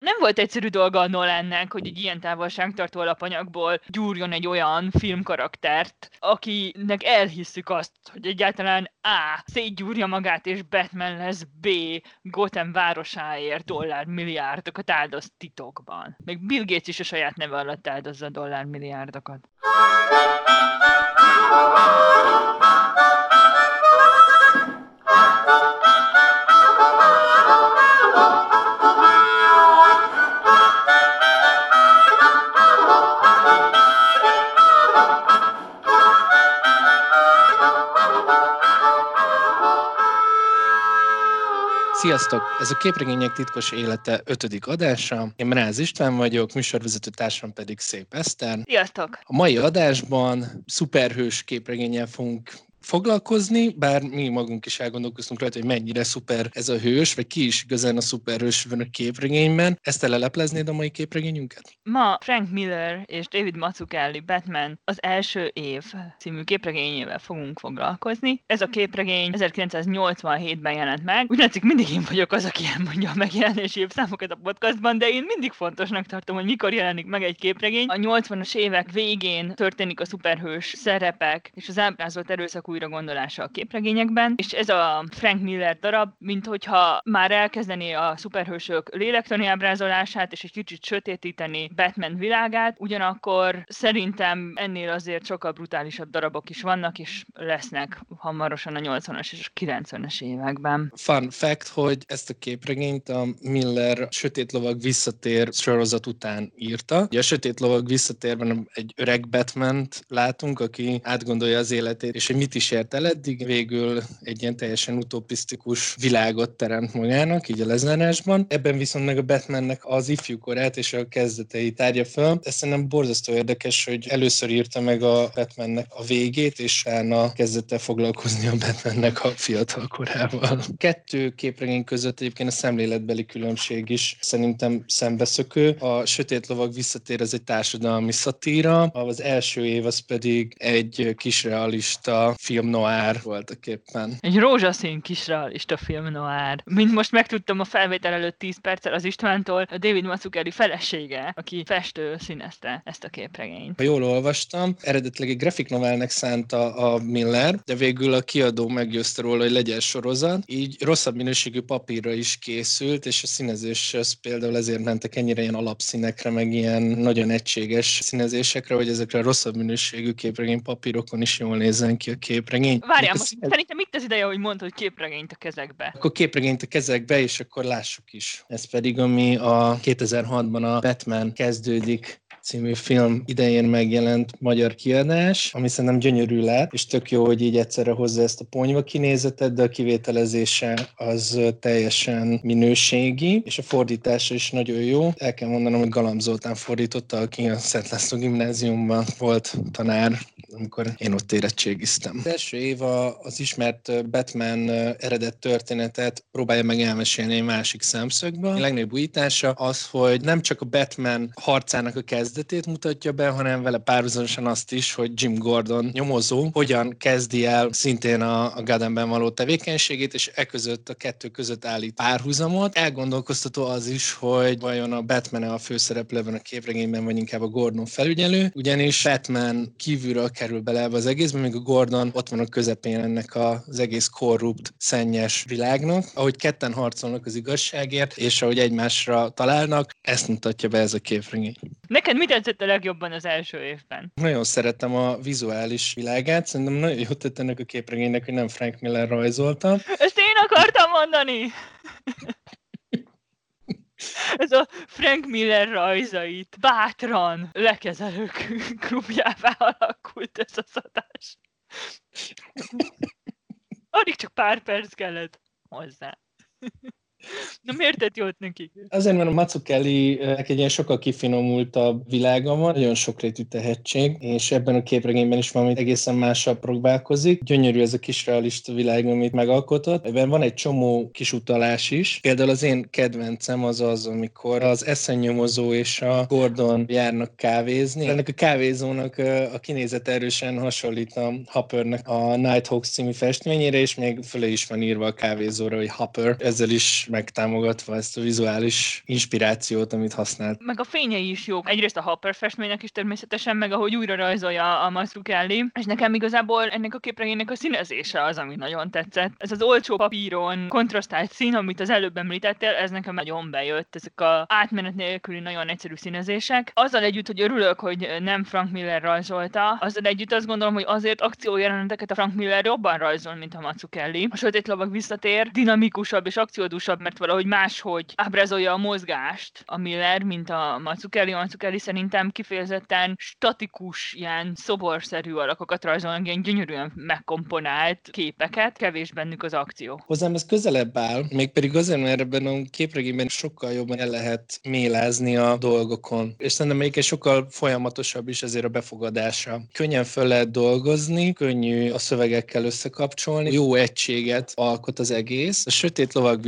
Nem volt egyszerű dolga a Nolannek, hogy egy ilyen távolságtartó alapanyagból gyúrjon egy olyan filmkaraktert, akinek elhisszük azt, hogy egyáltalán A. szétgyúrja magát és Batman lesz, B. Gotham városáért dollármilliárdokat áldoz titokban. Még Bill Gates is a saját neve alatt áldozza dollármilliárdokat. Sziasztok! Ez a Képregények titkos élete ötödik adása. Én Mráz István vagyok, műsorvezető társam pedig Szép Eszter. Sziasztok! A mai adásban szuperhős képregényel fogunk foglalkozni, bár mi magunk is elgondolkoztunk rajta, hogy mennyire szuper ez a hős, vagy ki is igazán a szuperhős van a képregényben. Ezt lelepleznéd a mai képregényünket? Ma Frank Miller és David Mazzucchelli Batman az első év című képregényével fogunk foglalkozni. Ez a képregény 1987-ben jelent meg. Úgy látszik, mindig én vagyok az, aki elmondja a megjelenési évszámokat a podcastban, de én mindig fontosnak tartom, hogy mikor jelenik meg egy képregény. A 80-as évek végén történik a szuperhős szerepek és az ábrázolt erőszak újra gondolása a képregényekben, és ez a Frank Miller darab, mint hogyha már elkezdené a szuperhősök lélektani ábrázolását, és egy kicsit sötétíteni Batman világát, ugyanakkor szerintem ennél azért sokkal brutálisabb darabok is vannak, és lesznek hamarosan a 80-as és a 90-es években. Fun fact, hogy ezt a képregényt a Miller Sötét Lovag visszatér sorozat után írta. Ugye a Sötét Lovag visszatérben egy öreg batman látunk, aki átgondolja az életét, és hogy mit is ért el eddig, végül egy ilyen teljesen utopisztikus világot teremt magának, így a lezárásban. Ebben viszont meg a Batmannek az ifjúkorát és a kezdetei tárja föl. Ez szerintem borzasztó érdekes, hogy először írta meg a Batmannek a végét, és utána kezdett el foglalkozni a Batmannek a fiatal korával. Kettő képregény között egyébként a szemléletbeli különbség is szerintem szembeszökő. A Sötét Lovag visszatér, ez egy társadalmi szatíra, az első év az pedig egy kis realista film noir voltak éppen. Egy rózsaszín kis realista film noir. Mint most megtudtam a felvétel előtt 10 perccel az Istvántól, a David Mazzucchelli felesége, aki festő színezte ezt a képregényt. Ha jól olvastam, eredetileg egy grafik novelnek szánta a Miller, de végül a kiadó meggyőzte róla, hogy legyen sorozat. Így rosszabb minőségű papírra is készült, és a színezés az például ezért mentek ennyire ilyen alapszínekre, meg ilyen nagyon egységes színezésekre, hogy ezekre a rosszabb minőségű képregény papírokon is jól nézzen ki a képregény. Várjál, most színe... szerintem itt az ideje, hogy mondta, hogy képregényt a kezekbe. Akkor képregényt a kezekbe, és akkor lássuk is. Ez pedig, ami a 2006-ban a Batman kezdődik című film idején megjelent magyar kiadás, ami szerintem gyönyörű lett, és tök jó, hogy így egyszerre hozza ezt a ponyva kinézetet, de a kivételezése az teljesen minőségi, és a fordítása is nagyon jó. El kell mondanom, hogy Galamb Zoltán fordította, aki a Szent László gimnáziumban volt tanár, amikor én ott érettségiztem. Az első év az ismert Batman eredet történetet próbálja meg elmesélni egy másik szemszögből. A legnagyobb újítása az, hogy nem csak a Batman harcának a kezdet, kezdetét mutatja be, hanem vele párhuzamosan azt is, hogy Jim Gordon nyomozó hogyan kezdi el szintén a, a Gothamben való tevékenységét, és e között a kettő között állít párhuzamot. Elgondolkoztató az is, hogy vajon a Batman a főszereplőben a képregényben, vagy inkább a Gordon felügyelő, ugyanis Batman kívülről kerül bele ebbe az egészbe, míg a Gordon ott van a közepén ennek az egész korrupt, szennyes világnak, ahogy ketten harcolnak az igazságért, és ahogy egymásra találnak, ezt mutatja be ez a képregény. Neked mi tetszett a legjobban az első évben? Nagyon szeretem a vizuális világát, szerintem nagyon jót tett ennek a képregénynek, hogy nem Frank Miller rajzolta. Ezt én akartam mondani! Ez a Frank Miller rajzait bátran lekezelők klubjává alakult ez az adás. Alig csak pár perc kellett hozzá. Na miért tett jót neki? Azért, mert a Mazzucchelli egy ilyen sokkal kifinomultabb világa van, nagyon sokrétű tehetség, és ebben a képregényben is valami egészen másabb próbálkozik. Gyönyörű ez a kis realista világ, amit megalkotott. Ebben van egy csomó kis utalás is. Például az én kedvencem az az, amikor az eszennyomozó és a Gordon járnak kávézni. Ennek a kávézónak a kinézet erősen hasonlít a Hoppernek a Nighthawks című festményére, és még fölé is van írva a kávézóra, hogy Hopper. Ezzel is megtámogatva ezt a vizuális inspirációt, amit használt. Meg a fényei is jók. Egyrészt a Hopper festménynek is természetesen, meg ahogy újra rajzolja a Mazzucchelli, és nekem igazából ennek a képregénynek a színezése az, ami nagyon tetszett. Ez az olcsó papíron kontrasztált szín, amit az előbb említettél, ez nekem nagyon bejött. Ezek a átmenet nélküli nagyon egyszerű színezések. Azzal együtt, hogy örülök, hogy nem Frank Miller rajzolta, azzal együtt azt gondolom, hogy azért akciójeleneteket a Frank Miller jobban rajzol, mint a Mazzucchelli. A sötét lovag visszatér, dinamikusabb és akciódusabb, mert valahogy máshogy ábrázolja a mozgást a Miller, mint a Mazzucchelli. A Mazzucchelli szerintem kifejezetten statikus, ilyen szoborszerű alakokat rajzolnak, ilyen gyönyörűen megkomponált képeket, kevés bennük az akció. Hozzám ez közelebb áll, mégpedig azért, mert ebben a képregényben sokkal jobban el lehet mélázni a dolgokon. És szerintem még egy sokkal folyamatosabb is ezért a befogadása. Könnyen föl lehet dolgozni, könnyű a szövegekkel összekapcsolni, jó egységet alkot az egész. A sötét lovag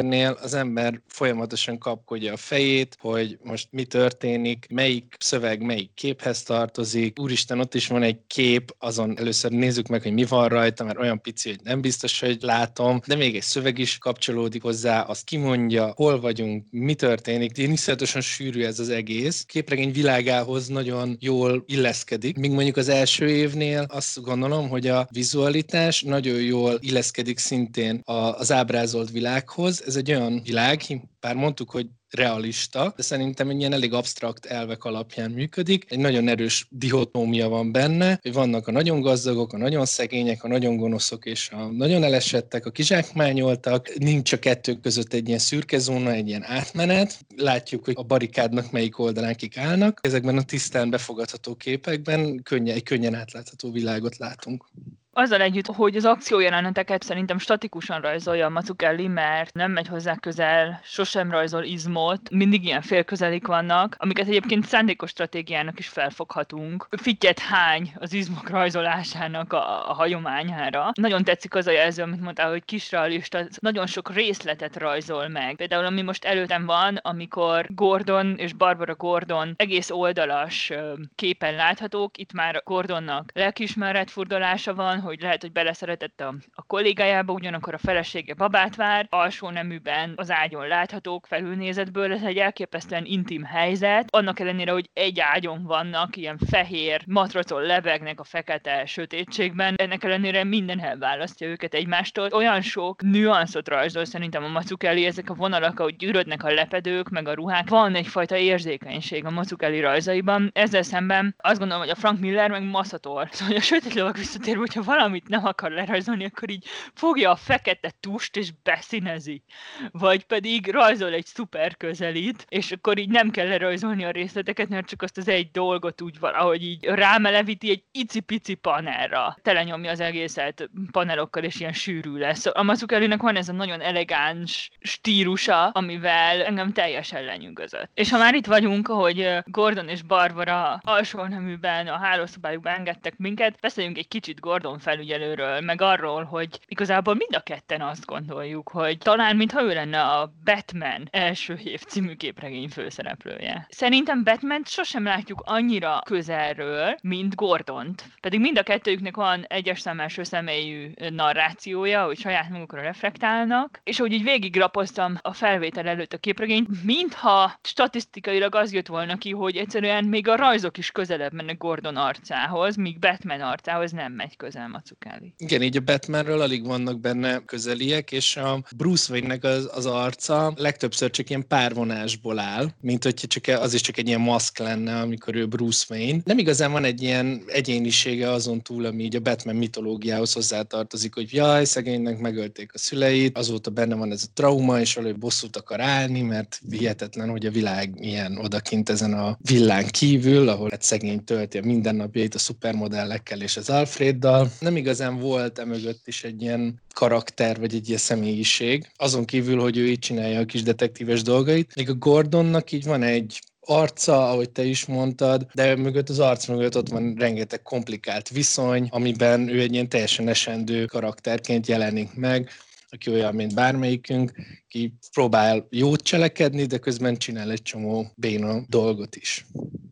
visszatérnél az ember folyamatosan kapkodja a fejét, hogy most mi történik, melyik szöveg melyik képhez tartozik. Úristen, ott is van egy kép, azon először nézzük meg, hogy mi van rajta, mert olyan pici, hogy nem biztos, hogy látom, de még egy szöveg is kapcsolódik hozzá, azt kimondja, hol vagyunk, mi történik. Én iszonyatosan sűrű ez az egész. Képregény világához nagyon jól illeszkedik. Míg mondjuk az első évnél azt gondolom, hogy a vizualitás nagyon jól illeszkedik szintén az ábrázolt világhoz. Ez egy olyan világ, bár mondtuk, hogy realista, de szerintem egy ilyen elég absztrakt elvek alapján működik. Egy nagyon erős dihotómia van benne, hogy vannak a nagyon gazdagok, a nagyon szegények, a nagyon gonoszok és a nagyon elesettek, a kizsákmányoltak. Nincs a kettő között egy ilyen szürke zóna, egy ilyen átmenet. Látjuk, hogy a barikádnak melyik oldalán kik állnak. Ezekben a tisztán befogadható képekben könnyen, egy könnyen átlátható világot látunk. Azzal együtt, hogy az akciójeleneteket szerintem statikusan rajzolja a Mazzucchelli, mert nem megy hozzá közel, sosem rajzol izmot, mindig ilyen félközelik vannak, amiket egyébként szándékos stratégiának is felfoghatunk. Fittyet hány az izmok rajzolásának a, a hagyományára. Nagyon tetszik az a jelző, amit mondtál, hogy kisrealista, nagyon sok részletet rajzol meg. Például ami most előttem van, amikor Gordon és Barbara Gordon egész oldalas képen láthatók, itt már Gordonnak lelkismeret furdalása van, hogy lehet, hogy beleszeretett a, a kollégájába, ugyanakkor a felesége babát vár, alsó neműben az ágyon láthatók felülnézetből, ez egy elképesztően intim helyzet, annak ellenére, hogy egy ágyon vannak, ilyen fehér matracon lebegnek a fekete sötétségben, ennek ellenére minden elválasztja őket egymástól. Olyan sok nüanszot rajzol szerintem a Mazzucchelli, ezek a vonalak, ahogy gyűrödnek a lepedők, meg a ruhák, van egyfajta érzékenység a Mazzucchelli rajzaiban. Ezzel szemben azt gondolom, hogy a Frank Miller meg maszator. Szóval a sötét lovak visszatér, hogyha valamit nem akar lerajzolni, akkor így fogja a fekete tust és beszínezi. Vagy pedig rajzol egy szuper közelít, és akkor így nem kell lerajzolni a részleteket, mert csak azt az egy dolgot úgy valahogy így rámelevíti egy icipici panelra. Telenyomja az egészet panelokkal, és ilyen sűrű lesz. A Mazzucchellinek van ez a nagyon elegáns stílusa, amivel engem teljesen lenyűgözött. És ha már itt vagyunk, hogy Gordon és Barbara alsó neműben a hálószobájukba engedtek minket, beszéljünk egy kicsit Gordon felügyelőről, meg arról, hogy igazából mind a ketten azt gondoljuk, hogy talán mintha ő lenne a Batman első év című képregény főszereplője. Szerintem Batman sosem látjuk annyira közelről, mint Gordont. Pedig mind a kettőjüknek van egyes szám első személyű narrációja, hogy saját magukra reflektálnak, és hogy így végigrapoztam a felvétel előtt a képregényt, mintha statisztikailag az jött volna ki, hogy egyszerűen még a rajzok is közelebb mennek Gordon arcához, míg Batman arcához nem megy közel Mazzucchelli. Igen, így a Batmanről alig vannak benne közeliek, és a Bruce Wayne-nek az, az arca legtöbbször csak ilyen párvonásból áll, mint hogy csak e- az is csak egy ilyen maszk lenne, amikor ő Bruce Wayne. Nem igazán van egy ilyen egyénisége azon túl, ami így a Batman mitológiához hozzátartozik, hogy jaj, szegénynek megölték a szüleit, azóta benne van ez a trauma, és valahogy bosszút akar állni, mert hihetetlen, hogy a világ ilyen odakint ezen a villán kívül, ahol egy szegény tölti a mindennapjait a szupermodellekkel és az Alfreddal nem igazán volt emögött is egy ilyen karakter, vagy egy ilyen személyiség, azon kívül, hogy ő így csinálja a kis detektíves dolgait. Még a Gordonnak így van egy arca, ahogy te is mondtad, de mögött az arc mögött ott van rengeteg komplikált viszony, amiben ő egy ilyen teljesen esendő karakterként jelenik meg, aki olyan, mint bármelyikünk, ki próbál jót cselekedni, de közben csinál egy csomó béna dolgot is.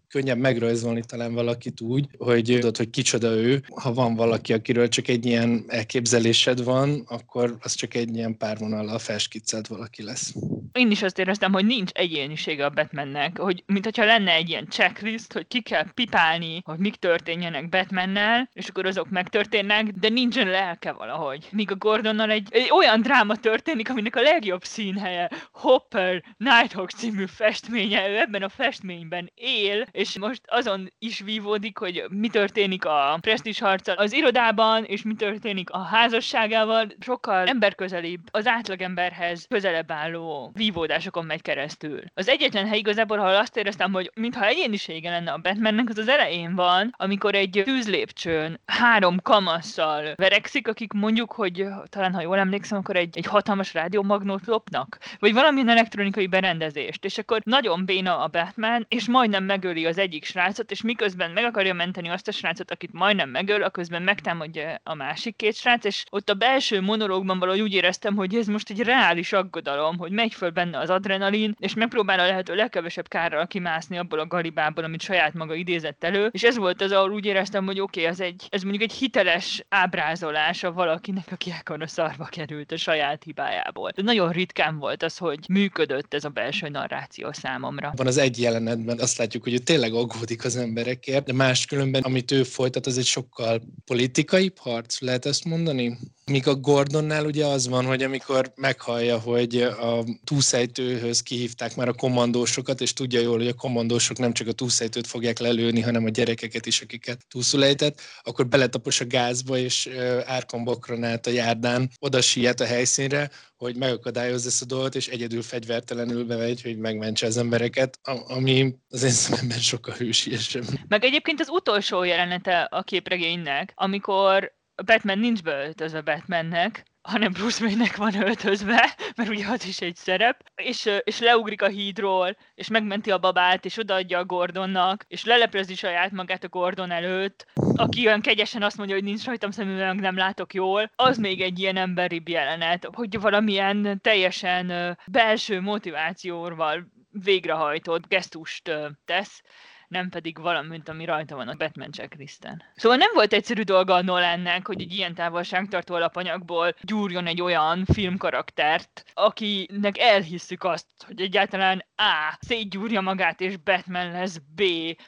Könnyebb megrajzolni talán valakit úgy, hogy tudod, hogy kicsoda ő. Ha van valaki, akiről csak egy ilyen elképzelésed van, akkor az csak egy ilyen pár vonallal felskiccelt valaki lesz. Én is azt éreztem, hogy nincs egyénisége a Batmannek, hogy mint hogyha lenne egy ilyen checklist, hogy ki kell pipálni, hogy mik történjenek Batmannel, és akkor azok megtörténnek, de nincsen lelke valahogy. Míg a Gordonnal egy, egy olyan dráma történik, aminek a legjobb színhelye Hopper Nighthawk című festménye, ő ebben a festményben él, és most azon is vívódik, hogy mi történik a presztis harccal az irodában, és mi történik a házasságával, sokkal emberközelibb, az átlagemberhez közelebb álló vívódásokon megy keresztül. Az egyetlen hely igazából, ahol azt éreztem, hogy mintha egyénisége lenne a Batmannek, az az elején van, amikor egy tűzlépcsőn három kamasszal verekszik, akik mondjuk, hogy talán ha jól emlékszem, akkor egy, egy hatalmas rádiómagnót lopnak, vagy valamilyen elektronikai berendezést, és akkor nagyon béna a Batman, és majdnem megöli az egyik srácot, és miközben meg akarja menteni azt a srácot, akit majdnem megöl, a közben megtámadja a másik két srác, és ott a belső monológban valahogy úgy éreztem, hogy ez most egy reális aggodalom, hogy megy föl benne az adrenalin, és megpróbál a lehető legkevesebb kárral kimászni abból a garibából, amit saját maga idézett elő, és ez volt az, ahol úgy éreztem, hogy oké, okay, ez, egy, ez mondjuk egy hiteles ábrázolása valakinek, aki ekkor a szarba került a saját hibájából. De nagyon ritkán volt az, hogy működött ez a belső narráció számomra. Van az egy jelenetben, azt látjuk, hogy ő tényleg aggódik az emberekért, de máskülönben, amit ő folytat, az egy sokkal politikai harc, lehet ezt mondani? Míg a Gordonnál ugye az van, hogy amikor meghallja, hogy a túlszejtőhöz kihívták már a kommandósokat, és tudja jól, hogy a kommandósok nem csak a túlszejtőt fogják lelőni, hanem a gyerekeket is, akiket túlszulejtett, akkor beletapos a gázba, és árkombokron át a járdán oda siet a helyszínre, hogy megakadályozza ezt a dolgot, és egyedül fegyvertelenül bevegy, hogy megmentse az embereket, ami az én szememben sokkal hősiesebb. Meg egyébként az utolsó jelenete a képregénynek, amikor Batman nincs beöltözve Batmannek, hanem Bruce Wayne-nek van öltözve, mert ugye az is egy szerep, és, és leugrik a hídról, és megmenti a babát, és odaadja a Gordonnak, és leleplezi saját magát a Gordon előtt, aki olyan kegyesen azt mondja, hogy nincs rajtam szemüveg, nem látok jól, az még egy ilyen emberi jelenet, hogy valamilyen teljesen belső motivációval végrehajtott gesztust tesz, nem pedig valamint, ami rajta van a Batman checklisten. Szóval nem volt egyszerű dolga a Nolannek, hogy egy ilyen távolságtartó alapanyagból gyúrjon egy olyan filmkaraktert, akinek elhisszük azt, hogy egyáltalán A. szétgyúrja magát és Batman lesz, B.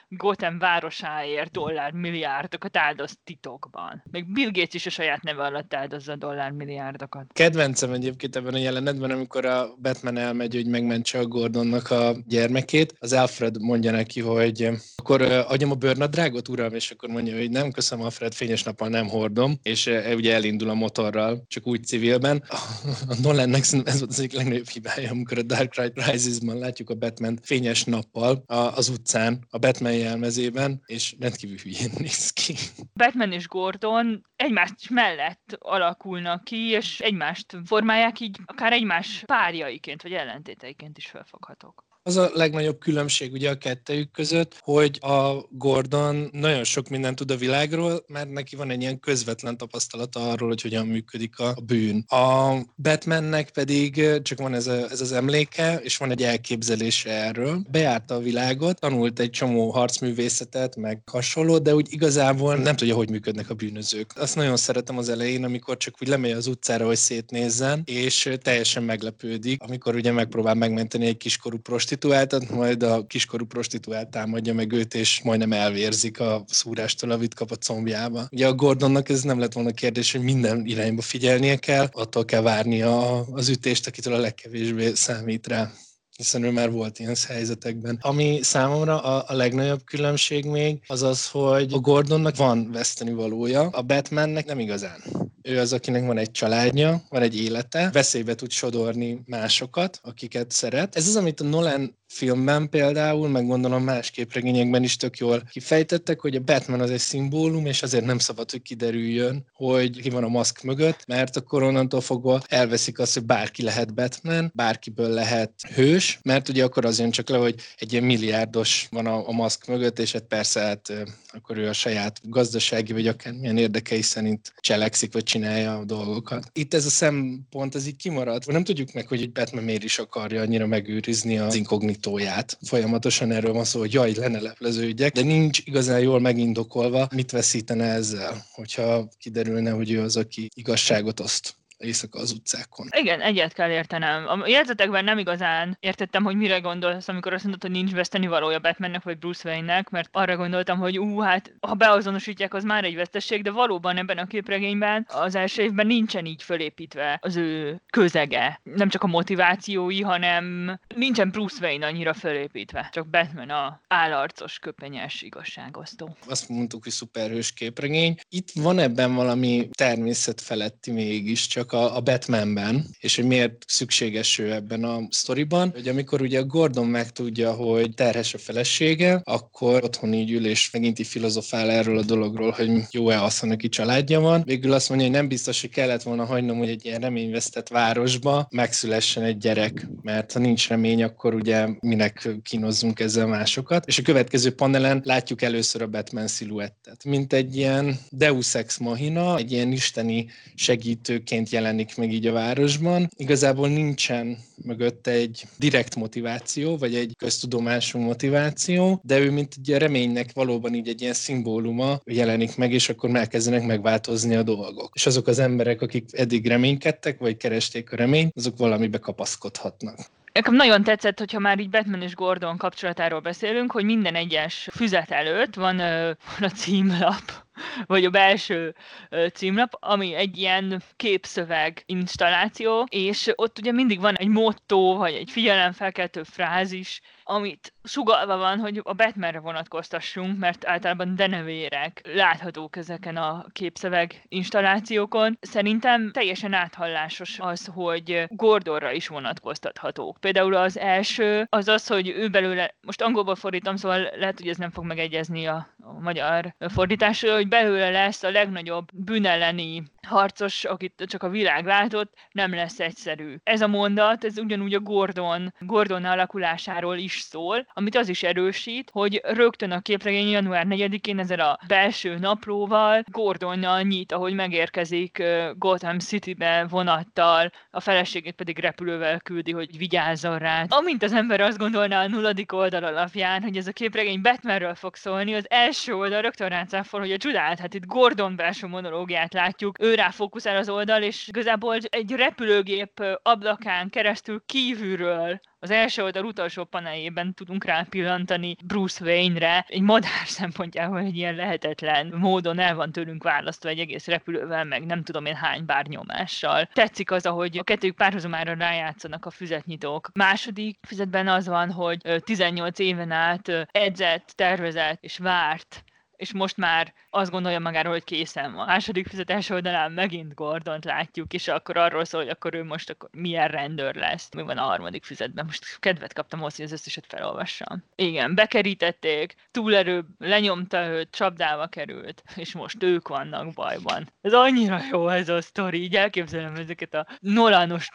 Gotham városáért dollár milliárdokat áldoz titokban. Még Bill Gates is a saját neve alatt áldozza dollár milliárdokat. Kedvencem egyébként ebben a jelenetben, amikor a Batman elmegy, hogy megmentse a Gordonnak a gyermekét, az Alfred mondja neki, hogy akkor adjam a bőrnadrágot, uram, és akkor mondja, hogy nem, köszönöm, Alfred, fényes nappal nem hordom, és e, ugye elindul a motorral, csak úgy civilben. A Nolannek ez volt az egyik legnagyobb hibája, amikor a Dark Knight Rises-ban látjuk a Batman fényes nappal az utcán, a Batman jelmezében, és rendkívül hülyén néz ki. Batman és Gordon egymás mellett alakulnak ki, és egymást formálják így, akár egymás párjaiként, vagy ellentéteiként is felfoghatók. Az a legnagyobb különbség ugye a kettejük között, hogy a Gordon nagyon sok mindent tud a világról, mert neki van egy ilyen közvetlen tapasztalata arról, hogy hogyan működik a bűn. A Batmannek pedig csak van ez, a, ez az emléke, és van egy elképzelése erről. Bejárta a világot, tanult egy csomó harcművészetet, meg hasonló, de úgy igazából nem tudja, hogy működnek a bűnözők. Azt nagyon szeretem az elején, amikor csak úgy lemegy az utcára, hogy szétnézzen, és teljesen meglepődik, amikor ugye megpróbál megmenteni egy kiskorú prost prostituáltat, majd a kiskorú prostituált támadja meg őt, és majdnem elvérzik a szúrástól, amit kap a combjába. Ugye a Gordonnak ez nem lett volna kérdés, hogy minden irányba figyelnie kell, attól kell várnia az ütést, akitől a legkevésbé számít rá hiszen ő már volt ilyen helyzetekben. Ami számomra a, a legnagyobb különbség még, az az, hogy a Gordonnak van veszteni valója, a Batmannek nem igazán. Ő az, akinek van egy családja, van egy élete, veszélybe tud sodorni másokat, akiket szeret. Ez az, amit a Nolan filmben például, meg gondolom más képregényekben is tök jól kifejtettek, hogy a Batman az egy szimbólum, és azért nem szabad, hogy kiderüljön, hogy ki van a maszk mögött, mert akkor onnantól fogva elveszik azt, hogy bárki lehet Batman, bárkiből lehet hős, mert ugye akkor az jön csak le, hogy egy ilyen milliárdos van a, a maszk mögött, és hát persze hát akkor ő a saját gazdasági vagy akármilyen érdekei szerint cselekszik, vagy csinálja a dolgokat. Itt ez a szempont, ez így kimaradt. Nem tudjuk meg, hogy egy Batman miért is akarja annyira megőrizni az inkognit bizonyítóját. Folyamatosan erről van szó, hogy jaj, lenne lepleződjek, de nincs igazán jól megindokolva, mit veszítene ezzel, hogyha kiderülne, hogy ő az, aki igazságot oszt éjszaka az utcákon. Igen, egyet kell értenem. A jegyzetekben nem igazán értettem, hogy mire gondolsz, amikor azt mondod, hogy nincs veszteni valója Batmannek vagy Bruce Wayne-nek, mert arra gondoltam, hogy ú, hát ha beazonosítják, az már egy vesztesség, de valóban ebben a képregényben az első évben nincsen így fölépítve az ő közege. Nem csak a motivációi, hanem nincsen Bruce Wayne annyira fölépítve. Csak Batman a állarcos, köpenyes igazságosztó. Azt mondtuk, hogy szuperhős képregény. Itt van ebben valami természet feletti mégis, csak a, a Batmanben, és hogy miért szükséges ő ebben a sztoriban, hogy amikor ugye Gordon megtudja, hogy terhes a felesége, akkor otthon így ül, és megint így filozofál erről a dologról, hogy jó-e az, ha neki családja van. Végül azt mondja, hogy nem biztos, hogy kellett volna hagynom, hogy egy ilyen reményvesztett városba megszülessen egy gyerek, mert ha nincs remény, akkor ugye minek kínozzunk ezzel másokat. És a következő panelen látjuk először a Batman sziluettet, mint egy ilyen Deus Ex Machina, egy ilyen isteni segítőként jelenik meg így a városban. Igazából nincsen mögötte egy direkt motiváció, vagy egy köztudomású motiváció, de ő mint egy reménynek valóban így egy ilyen szimbóluma jelenik meg, és akkor elkezdenek megváltozni a dolgok. És azok az emberek, akik eddig reménykedtek, vagy keresték a reményt, azok valamibe kapaszkodhatnak. Nekem nagyon tetszett, hogyha már így Batman és Gordon kapcsolatáról beszélünk, hogy minden egyes füzet előtt van, van a címlap, vagy a belső címlap, ami egy ilyen képszöveg installáció, és ott ugye mindig van egy motto, vagy egy figyelemfelkeltő frázis, amit sugalva van, hogy a Batmanre vonatkoztassunk, mert általában denevérek láthatók ezeken a képszöveg installációkon. Szerintem teljesen áthallásos az, hogy Gordonra is vonatkoztathatók. Például az első az az, hogy ő belőle, most angolból fordítom, szóval lehet, hogy ez nem fog megegyezni a, a magyar fordításról, hogy belőle lesz a legnagyobb bűnelleni harcos, akit csak a világ látott, nem lesz egyszerű. Ez a mondat, ez ugyanúgy a Gordon, Gordon alakulásáról is szól, amit az is erősít, hogy rögtön a képregény január 4-én ezzel a belső naplóval Gordonnal nyit, ahogy megérkezik Gotham City-be vonattal, a feleségét pedig repülővel küldi, hogy vigyázzon rá. Amint az ember azt gondolná a nulladik oldal alapján, hogy ez a képregény Batmanről fog szólni, az első oldal rögtön rácáfol, hogy a csodát, hát itt Gordon belső monológiát látjuk, ő rá fókuszál az oldal, és igazából egy repülőgép ablakán keresztül kívülről az első oldal utolsó paneljében tudunk rá pillantani Bruce Wayne-re, egy madár szempontjából egy ilyen lehetetlen módon el van tőlünk választva egy egész repülővel, meg nem tudom én hány bár nyomással. Tetszik az, ahogy a kettőjük párhuzamára rájátszanak a füzetnyitók. Második füzetben az van, hogy 18 éven át edzett, tervezett és várt és most már azt gondolja magáról, hogy készen van. A második fizetés oldalán megint Gordont látjuk, és akkor arról szól, hogy akkor ő most akkor milyen rendőr lesz. Mi van a harmadik fizetben? Most kedvet kaptam hozzá, hogy az összeset felolvassam. Igen, bekerítették, túlerő lenyomta őt, csapdába került, és most ők vannak bajban. Ez annyira jó ez a sztori, így elképzelem ezeket a Nolanos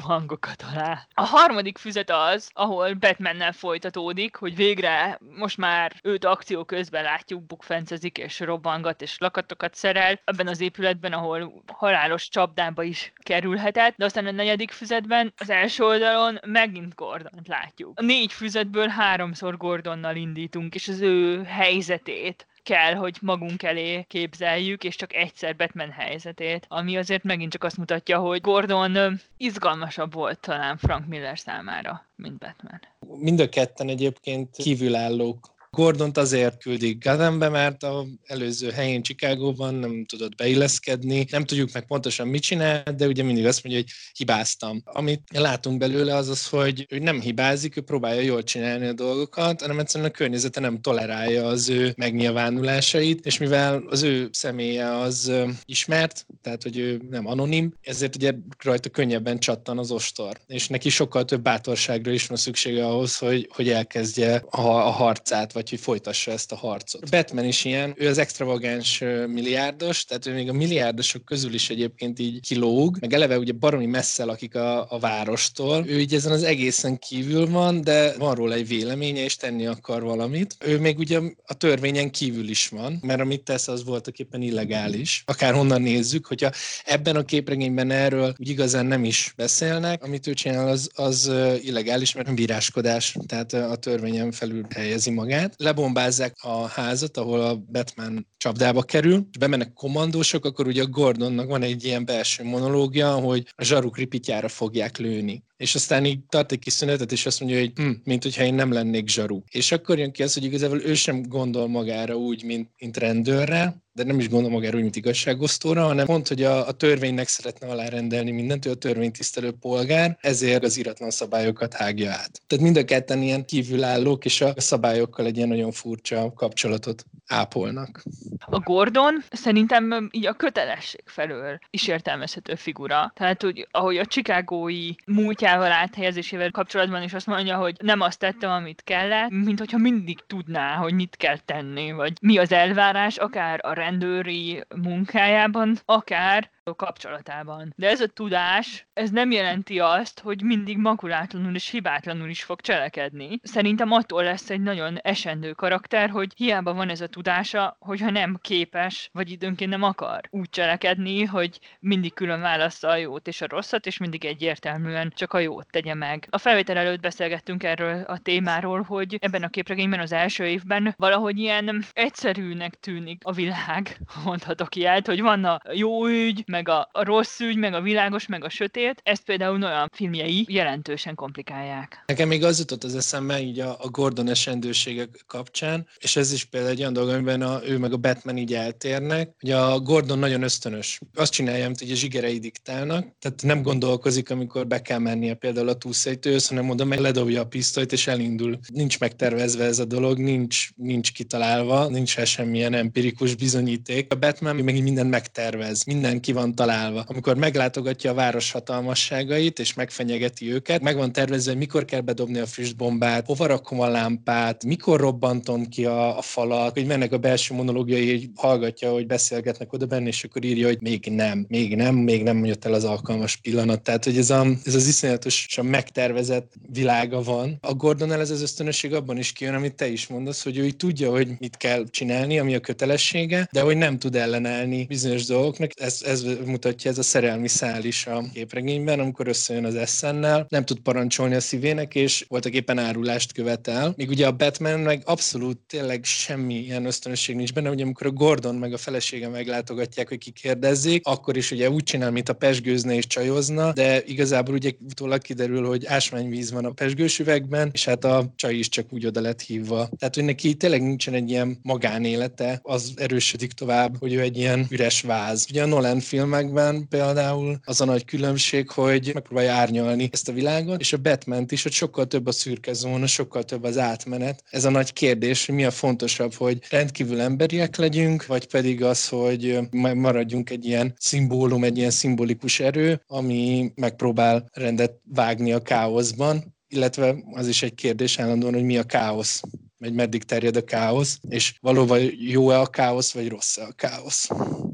hangokat alá. A harmadik füzet az, ahol Batmannel folytatódik, hogy végre most már őt akció közben látjuk, bukfencezik és robbangat és lakatokat szerel, ebben az épületben, ahol halálos csapdába is kerülhetett, de aztán a negyedik füzetben az első oldalon megint Gordont látjuk. A négy füzetből háromszor Gordonnal indítunk, és az ő helyzetét kell, hogy magunk elé képzeljük, és csak egyszer Batman helyzetét, ami azért megint csak azt mutatja, hogy Gordon izgalmasabb volt talán Frank Miller számára, mint Batman. Mind a ketten egyébként kívülállók Gordont azért küldik Gothambe, mert a előző helyén Chicagóban nem tudott beilleszkedni, nem tudjuk meg pontosan mit csinál, de ugye mindig azt mondja, hogy hibáztam. Amit látunk belőle az az, hogy ő nem hibázik, ő próbálja jól csinálni a dolgokat, hanem egyszerűen a környezete nem tolerálja az ő megnyilvánulásait, és mivel az ő személye az ismert, tehát hogy ő nem anonim, ezért ugye rajta könnyebben csattan az ostor. És neki sokkal több bátorságra is van szüksége ahhoz, hogy, hogy elkezdje a, a harcát, vagy vagy hogy folytassa ezt a harcot. Batman is ilyen, ő az extravagáns milliárdos, tehát ő még a milliárdosok közül is egyébként így kilóg, meg eleve ugye baromi messze lakik a, a várostól. Ő így ezen az egészen kívül van, de van róla egy véleménye, és tenni akar valamit. Ő még ugye a törvényen kívül is van, mert amit tesz, az voltak éppen illegális. Akár honnan nézzük, hogyha ebben a képregényben erről úgy igazán nem is beszélnek, amit ő csinál, az, az illegális, mert bíráskodás, tehát a törvényen felül helyezi magát. Lebombázzák a házat, ahol a Batman csapdába kerül, és bemennek kommandósok, akkor ugye a Gordonnak van egy ilyen belső monológia, hogy a zsaruk ripityára fogják lőni és aztán így tart egy kis szünetet, és azt mondja, hogy hm, mint hogyha én nem lennék zsaru. És akkor jön ki az, hogy igazából ő sem gondol magára úgy, mint, mint rendőrre, de nem is gondol magára úgy, mint igazságosztóra, hanem pont, hogy a, a törvénynek szeretne alárendelni mindent, ő a törvénytisztelő polgár, ezért az iratlan szabályokat hágja át. Tehát mind a ketten ilyen kívülállók, és a szabályokkal egy ilyen nagyon furcsa kapcsolatot ápolnak. A Gordon szerintem így a kötelesség felől is értelmezhető figura. Tehát, hogy ahogy a chicagói múltjával áthelyezésével kapcsolatban is azt mondja, hogy nem azt tettem, amit kellett, mint hogyha mindig tudná, hogy mit kell tenni, vagy mi az elvárás, akár a rendőri munkájában, akár kapcsolatában. De ez a tudás, ez nem jelenti azt, hogy mindig makulátlanul és hibátlanul is fog cselekedni. Szerintem attól lesz egy nagyon esendő karakter, hogy hiába van ez a tudása, hogyha nem képes, vagy időnként nem akar úgy cselekedni, hogy mindig külön válassza a jót és a rosszat, és mindig egyértelműen csak a jót tegye meg. A felvétel előtt beszélgettünk erről a témáról, hogy ebben a képregényben az első évben valahogy ilyen egyszerűnek tűnik a világ, mondhatok ilyet, hogy van a jó ügy, meg a, rossz ügy, meg a világos, meg a sötét, ezt például olyan filmjei jelentősen komplikálják. Nekem még az jutott az eszembe így a, a Gordon esendőségek kapcsán, és ez is például egy olyan dolog, amiben a, ő meg a Batman így eltérnek, hogy a Gordon nagyon ösztönös. Azt csinálja, amit a zsigerei diktálnak, tehát nem gondolkozik, amikor be kell mennie például a túlszejtőhöz, hanem oda meg ledobja a pisztolyt és elindul. Nincs megtervezve ez a dolog, nincs, nincs kitalálva, nincs semmilyen empirikus bizonyíték. A Batman meg mindent megtervez, minden ki van találva. Amikor meglátogatja a város hatalmasságait, és megfenyegeti őket, meg van tervezve, mikor kell bedobni a friss bombát, hova rakom a lámpát, mikor robbantom ki a, a falat, hogy mennek a belső monológiai, hogy hallgatja, hogy beszélgetnek oda benne, és akkor írja, hogy még nem, még nem, még nem jött el az alkalmas pillanat. Tehát, hogy ez, a, ez az iszonyatosan megtervezett világa van. A Gordon ez az ösztönösség abban is kijön, amit te is mondasz, hogy ő így tudja, hogy mit kell csinálni, ami a kötelessége, de hogy nem tud ellenállni bizonyos dolgoknak. Ez, ez mutatja ez a szerelmi szál is a képregényben, amikor összejön az Essennel, nem tud parancsolni a szívének, és voltak éppen árulást követel. Míg ugye a Batman meg abszolút tényleg semmi ilyen ösztönösség nincs benne, ugye amikor a Gordon meg a felesége meglátogatják, hogy kikérdezzék, akkor is ugye úgy csinál, mint a pesgőzne és csajozna, de igazából ugye utólag kiderül, hogy ásványvíz van a pesgős üvegben, és hát a csaj is csak úgy oda lett hívva. Tehát, hogy neki tényleg nincsen egy ilyen magánélete, az erősödik tovább, hogy ő egy ilyen üres váz. Ugye a Nolan filmekben például az a nagy különbség, hogy megpróbálja árnyalni ezt a világot, és a batman is, hogy sokkal több a szürke zóna, sokkal több az átmenet. Ez a nagy kérdés, hogy mi a fontosabb, hogy rendkívül emberiek legyünk, vagy pedig az, hogy maradjunk egy ilyen szimbólum, egy ilyen szimbolikus erő, ami megpróbál rendet vágni a káoszban, illetve az is egy kérdés állandóan, hogy mi a káosz vagy meddig terjed a káosz, és valóban jó-e a káosz, vagy rossz-e a káosz,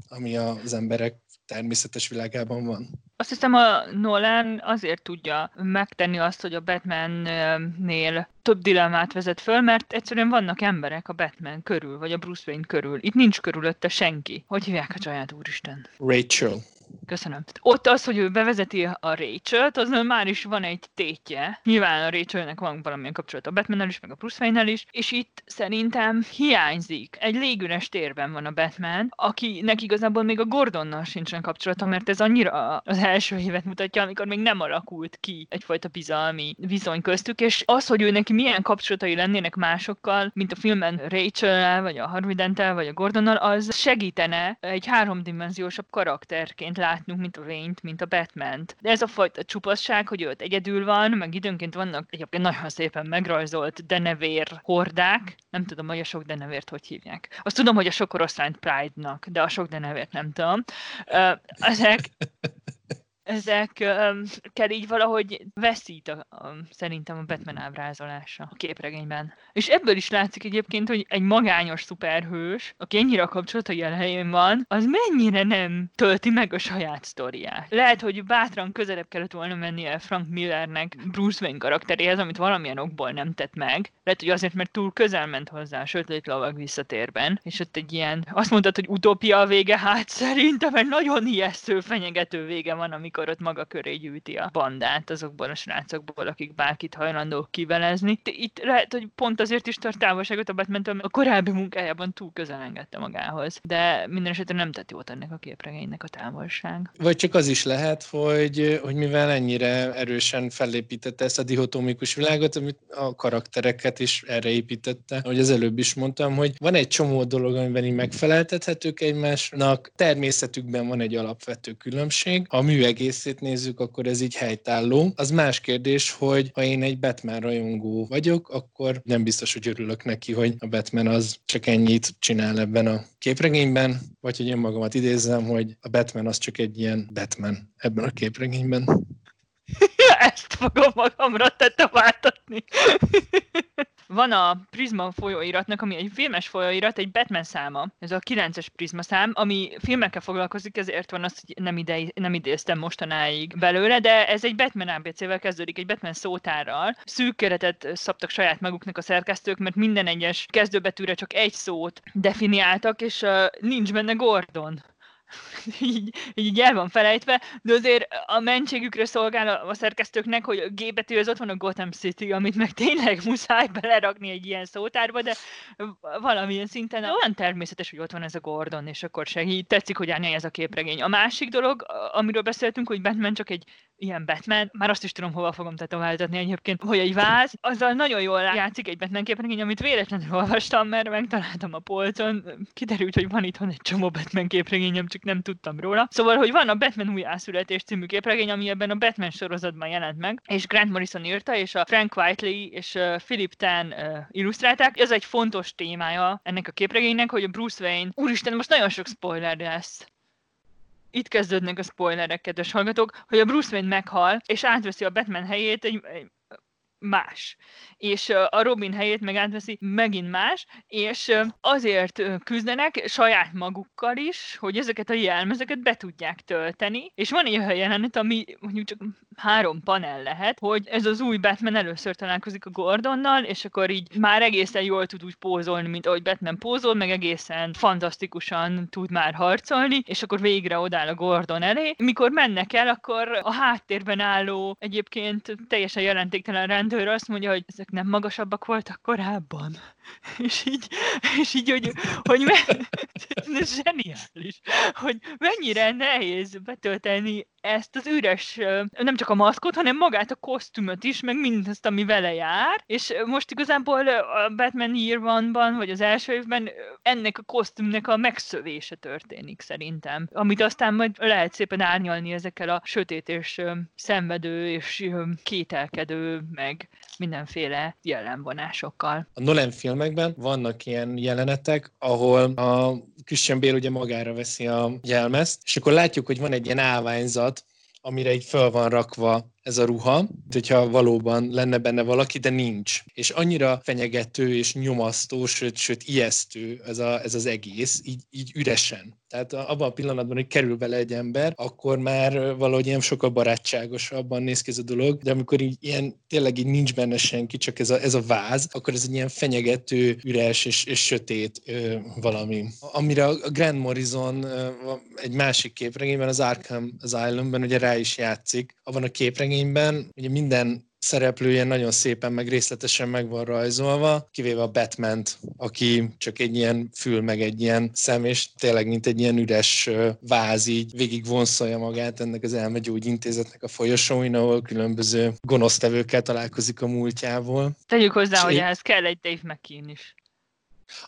ami az emberek természetes világában van. Azt hiszem a Nolan azért tudja megtenni azt, hogy a Batman-nél több dilemmát vezet föl, mert egyszerűen vannak emberek a Batman körül, vagy a Bruce Wayne körül. Itt nincs körülötte senki. Hogy hívják a csaját, úristen? Rachel. Köszönöm. Ott az, hogy ő bevezeti a Rachel-t, az már is van egy tétje. Nyilván a Rachelnek van valamilyen kapcsolat a batman is, meg a Bruce Wayne-nel is, és itt szerintem hiányzik. Egy légüres térben van a Batman, akinek igazából még a Gordonnal sincsen kapcsolata, mert ez annyira az első évet mutatja, amikor még nem alakult ki egyfajta bizalmi viszony köztük, és az, hogy ő neki milyen kapcsolatai lennének másokkal, mint a filmben Rachel-el, vagy a Harvey Dent-tel, vagy a Gordonnal, az segítene egy háromdimenziósabb karakterként látnunk, mint a wayne mint a batman -t. De ez a fajta csupasság, hogy ott egyedül van, meg időnként vannak egyébként nagyon szépen megrajzolt denevér hordák, nem tudom, hogy a sok denevért hogy hívják. Azt tudom, hogy a sok oroszlányt Pride-nak, de a sok denevért nem tudom. Ezek ezekkel így valahogy veszít a, a, szerintem a Batman ábrázolása a képregényben. És ebből is látszik egyébként, hogy egy magányos szuperhős, aki ennyire a kapcsolatai elején van, az mennyire nem tölti meg a saját sztoriát. Lehet, hogy bátran közelebb kellett volna mennie Frank Millernek Bruce Wayne karakteréhez, amit valamilyen okból nem tett meg. Lehet, hogy azért, mert túl közel ment hozzá a sötét lovag visszatérben, és ott egy ilyen, azt mondtad, hogy utópia a vége, hát szerintem egy nagyon ijesztő, fenyegető vége van, amikor ott maga köré gyűjti a bandát azokból a srácokból, akik bárkit hajlandók kivelezni. Itt lehet, hogy pont azért is tart távolságot a batman a korábbi munkájában túl közel engedte magához. De minden esetre nem tett jót ennek a képregénynek a távolság. Vagy csak az is lehet, hogy, hogy mivel ennyire erősen fellépítette ezt a dihotomikus világot, amit a karaktereket is erre építette, ahogy az előbb is mondtam, hogy van egy csomó dolog, amiben így megfeleltethetők egymásnak, természetükben van egy alapvető különbség. A mű egészét nézzük, akkor ez így helytálló. Az más kérdés, hogy ha én egy Batman rajongó vagyok, akkor nem biztos, hogy örülök neki, hogy a Batman az csak ennyit csinál ebben a képregényben, vagy hogy én magamat idézem, hogy a Batman az csak egy ilyen Batman ebben a képregényben. Ezt fogom magamra tetováltatni. Van a Prisma folyóiratnak, ami egy filmes folyóirat, egy Batman száma. Ez a 9-es Prisma szám, ami filmekkel foglalkozik, ezért van az, hogy nem, ide, nem idéztem mostanáig belőle, de ez egy Batman ABC-vel kezdődik, egy Batman szótárral. Szűk keretet szabtak saját maguknak a szerkesztők, mert minden egyes kezdőbetűre csak egy szót definiáltak, és uh, nincs benne Gordon. Így, így el van felejtve, de azért a mentségükre szolgál a, szerkesztőknek, hogy a G betű az ott van a Gotham City, amit meg tényleg muszáj belerakni egy ilyen szótárba, de valamilyen szinten olyan természetes, hogy ott van ez a Gordon, és akkor segít. Tetszik, hogy állni ez a képregény. A másik dolog, amiről beszéltünk, hogy Batman csak egy ilyen Batman, már azt is tudom, hova fogom tetováltatni egyébként, hogy egy váz, azzal nagyon jól játszik egy Batman képregény, amit véletlenül olvastam, mert megtaláltam a polcon, kiderült, hogy van itthon egy csomó Batman képregényem, csak nem tudtam róla. Szóval, hogy van a Batman újjászületés című képregény, ami ebben a Batman sorozatban jelent meg, és Grant Morrison írta, és a Frank Whiteley és Philip Tan illusztrálták. Ez egy fontos témája ennek a képregénynek, hogy a Bruce Wayne, úristen, most nagyon sok spoiler lesz itt kezdődnek a spoilerek, kedves hallgatók, hogy a Bruce Wayne meghal, és átveszi a Batman helyét egy, egy más. És a Robin helyét meg átveszi megint más, és azért küzdenek saját magukkal is, hogy ezeket a jelmezeket be tudják tölteni, és van olyan jelenet, ami mondjuk csak három panel lehet, hogy ez az új Batman először találkozik a Gordonnal, és akkor így már egészen jól tud úgy pózolni, mint ahogy Batman pózol, meg egészen fantasztikusan tud már harcolni, és akkor végre odáll a Gordon elé. Mikor mennek el, akkor a háttérben álló, egyébként teljesen jelentéktelen rendőr azt mondja, hogy ezek nem magasabbak voltak korábban. És így, és így hogy, hogy me, zseniális, hogy mennyire nehéz betölteni ezt az üres, nem csak a maszkot, hanem magát a kosztümöt is, meg mindazt, ami vele jár, és most igazából a Batman Year One-ban, vagy az első évben ennek a kosztümnek a megszövése történik szerintem, amit aztán majd lehet szépen árnyalni ezekkel a sötét és szenvedő és kételkedő, meg mindenféle jellemvonásokkal. A Nolan filmekben vannak ilyen jelenetek, ahol a Christian Bale ugye magára veszi a jelmezt, és akkor látjuk, hogy van egy ilyen állványzat, amire így föl van rakva ez a ruha, hogyha valóban lenne benne valaki, de nincs. És annyira fenyegető és nyomasztó, sőt, sőt ijesztő ez, a, ez az egész, így, így üresen. Tehát abban a pillanatban, hogy kerül bele egy ember, akkor már valahogy ilyen sokkal barátságosabban néz ki ez a dolog, de amikor így ilyen, tényleg így nincs benne senki, csak ez a, ez a váz, akkor ez egy ilyen fenyegető, üres és, és sötét ö, valami. Amire a Grand Morrison ö, egy másik képregényben, az Arkham Asylumban ugye rá is játszik. Abban a képregényben regényben ugye minden szereplője nagyon szépen, meg részletesen meg van rajzolva, kivéve a batman aki csak egy ilyen fül, meg egy ilyen szem, és tényleg mint egy ilyen üres váz így végig vonszolja magát ennek az elmegyógyintézetnek a folyosóin, ahol különböző gonosztevőkkel találkozik a múltjából. Tegyük hozzá, és hogy én... ehhez kell egy Dave McKean is.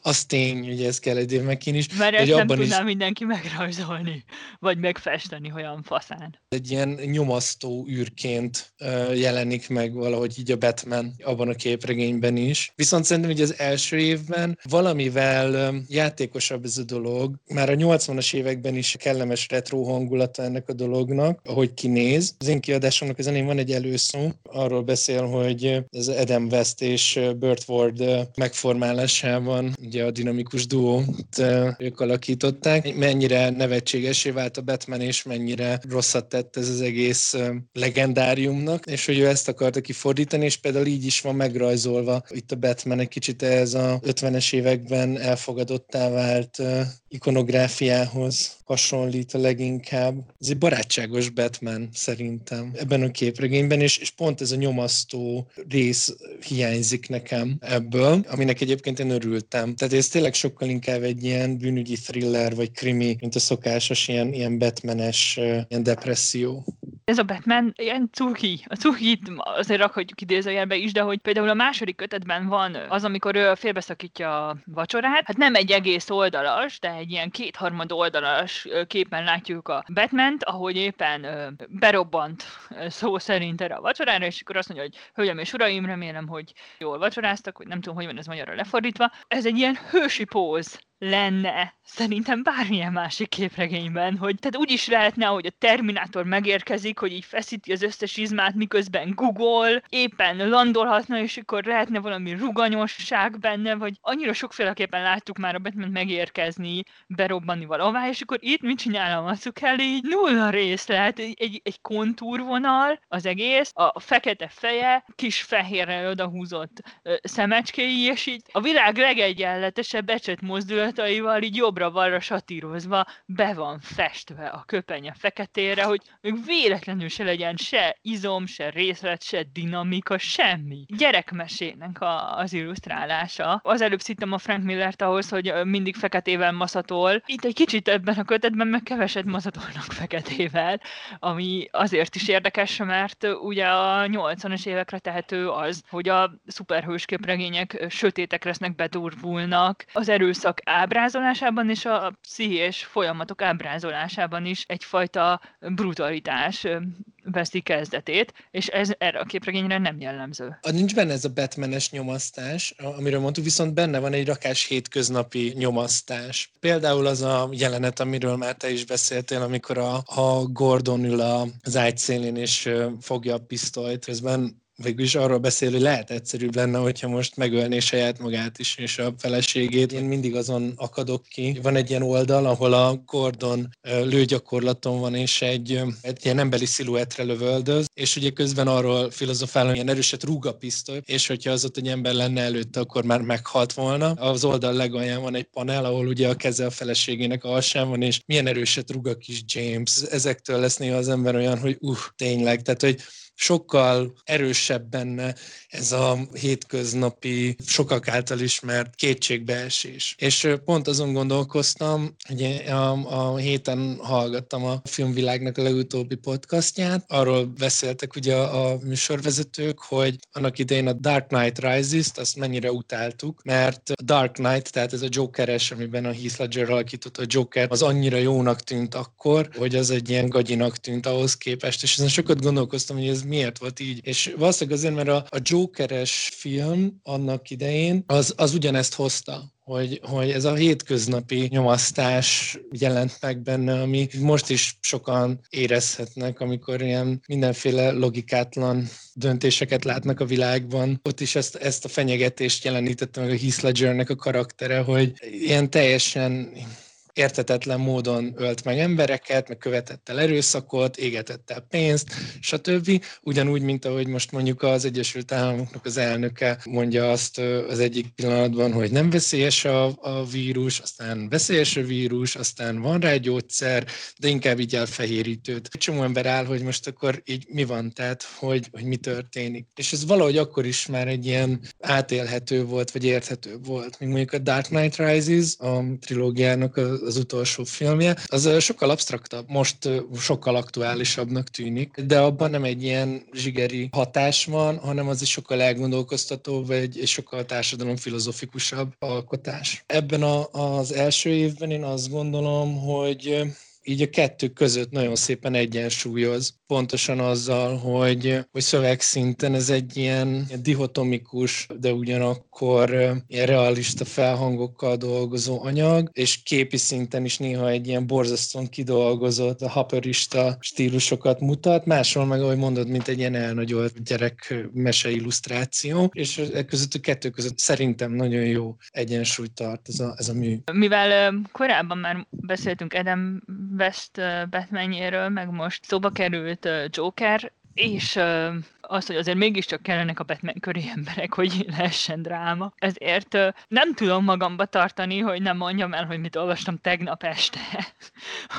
Az tény, hogy ez kell egy McKean is. Mert ezt nem tudná is... mindenki megrajzolni, vagy megfesteni olyan faszán. Egy ilyen nyomasztó űrként jelenik meg valahogy így a Batman abban a képregényben is. Viszont szerintem hogy az első évben valamivel játékosabb ez a dolog. Már a 80-as években is kellemes retro hangulata ennek a dolognak, ahogy kinéz. Az én kiadásomnak az van egy előszó, arról beszél, hogy ez Adam West és Burt Ward megformálásában ugye a dinamikus duót ők alakították. Mennyire nevetségesé vált a Batman, és mennyire rosszat tett ez az egész legendáriumnak, és hogy ő ezt akarta kifordítani, és például így is van megrajzolva itt a Batman egy kicsit ez a 50-es években elfogadottá vált ikonográfiához hasonlít a leginkább. Ez egy barátságos Batman szerintem ebben a képregényben, és, és pont ez a nyomasztó rész hiányzik nekem ebből, aminek egyébként én örültem. Tehát ez tényleg sokkal inkább egy ilyen bűnügyi thriller, vagy krimi, mint a szokásos ilyen, ilyen Batmanes ilyen depresszió ez a Batman ilyen cuki. A cukit azért rakhatjuk idézőjelbe is, de hogy például a második kötetben van az, amikor ő félbeszakítja a vacsorát. Hát nem egy egész oldalas, de egy ilyen kétharmad oldalas képen látjuk a Batman-t, ahogy éppen berobbant szó szerint erre a vacsorára, és akkor azt mondja, hogy hölgyem és uraim, remélem, hogy jól vacsoráztak, hogy nem tudom, hogy van ez magyarra lefordítva. Ez egy ilyen hősi póz lenne szerintem bármilyen másik képregényben, hogy tehát úgy is lehetne, hogy a Terminátor megérkezik, hogy így feszíti az összes izmát, miközben Google, éppen landolhatna, és akkor lehetne valami ruganyosság benne, vagy annyira sokféleképpen láttuk már a Batman megérkezni, berobbanni valahová, és akkor itt mit csinál a Mazzucchelli? Így nulla részlet, egy, egy, egy kontúrvonal az egész, a fekete feje, kis fehérrel odahúzott szemecskéi, és így a világ legegyenletesebb becset mozdulat gondolataival így jobbra-balra satírozva be van festve a köpenye feketére, hogy még véletlenül se legyen se izom, se részlet, se dinamika, semmi. Gyerekmesének a, az illusztrálása. Az előbb szittem a Frank Millert ahhoz, hogy mindig feketével maszatol. Itt egy kicsit ebben a kötetben meg keveset maszatolnak feketével, ami azért is érdekes, mert ugye a 80-as évekre tehető az, hogy a szuperhős képregények sötétek lesznek, bedurvulnak, az erőszak ábrázolásában és a pszichés folyamatok ábrázolásában is egyfajta brutalitás veszi kezdetét, és ez erre a képregényre nem jellemző. A nincs benne ez a Batmanes nyomasztás, amiről mondtuk, viszont benne van egy rakás hétköznapi nyomasztás. Például az a jelenet, amiről már te is beszéltél, amikor a, a Gordon ül az ágy szélén és fogja a pisztolyt, közben végül is arról beszél, hogy lehet egyszerűbb lenne, hogyha most megölné saját magát is, és a feleségét. Én mindig azon akadok ki. Van egy ilyen oldal, ahol a Gordon lőgyakorlaton van, és egy, egy ilyen emberi sziluetre lövöldöz, és ugye közben arról filozofál, hogy ilyen erőset rúg a pisztoly, és hogyha az ott egy ember lenne előtte, akkor már meghalt volna. Az oldal legalján van egy panel, ahol ugye a keze a feleségének alsán van, és milyen erőset rúg a kis James. Ezektől lesz néha az ember olyan, hogy uh, tényleg. Tehát, hogy sokkal erősebb benne ez a hétköznapi, sokak által ismert kétségbeesés. És pont azon gondolkoztam, hogy a, a héten hallgattam a filmvilágnak a legutóbbi podcastját, arról beszéltek ugye a, a műsorvezetők, hogy annak idején a Dark Knight Rises-t azt mennyire utáltuk, mert a Dark Knight, tehát ez a Jokeres, amiben a Heath Ledger alakított a Joker, az annyira jónak tűnt akkor, hogy az egy ilyen gagyinak tűnt ahhoz képest, és ezen sokat gondolkoztam, hogy ez miért volt így. És valószínűleg azért, mert a, a Jokeres film annak idején, az, az ugyanezt hozta, hogy, hogy ez a hétköznapi nyomasztás jelent meg benne, ami most is sokan érezhetnek, amikor ilyen mindenféle logikátlan döntéseket látnak a világban. Ott is ezt, ezt a fenyegetést jelenítette meg a Heath Ledgernek a karaktere, hogy ilyen teljesen értetetlen módon ölt meg embereket, meg követett el erőszakot, égetett el pénzt, stb. Ugyanúgy, mint ahogy most mondjuk az Egyesült Államoknak az elnöke mondja azt az egyik pillanatban, hogy nem veszélyes a, a vírus, aztán veszélyes a vírus, aztán van rá gyógyszer, de inkább így elfehérítőt. Csomó ember áll, hogy most akkor így mi van, tehát hogy, hogy mi történik. És ez valahogy akkor is már egy ilyen átélhető volt, vagy érthető volt. Még mondjuk a Dark Knight Rises, a trilógiának a az utolsó filmje, az sokkal absztraktabb, most sokkal aktuálisabbnak tűnik, de abban nem egy ilyen zsigeri hatás van, hanem az is sokkal elgondolkoztató, vagy egy sokkal társadalom filozofikusabb alkotás. Ebben a, az első évben én azt gondolom, hogy így a kettő között nagyon szépen egyensúlyoz, pontosan azzal, hogy, hogy szövegszinten ez egy ilyen, dihotomikus, de ugyanakkor ilyen realista felhangokkal dolgozó anyag, és képi szinten is néha egy ilyen borzasztóan kidolgozott, a haperista stílusokat mutat, máshol meg, ahogy mondod, mint egy ilyen elnagyolt gyerek mese illusztráció, és e között a kettő között szerintem nagyon jó egyensúlyt tart ez a, ez a mű. Mivel korábban már beszéltünk Adam West Batmanjéről, meg most szóba került Joker, és az, hogy azért mégiscsak kellenek a Batman köré emberek, hogy lehessen dráma. Ezért nem tudom magamba tartani, hogy nem mondjam el, hogy mit olvastam tegnap este.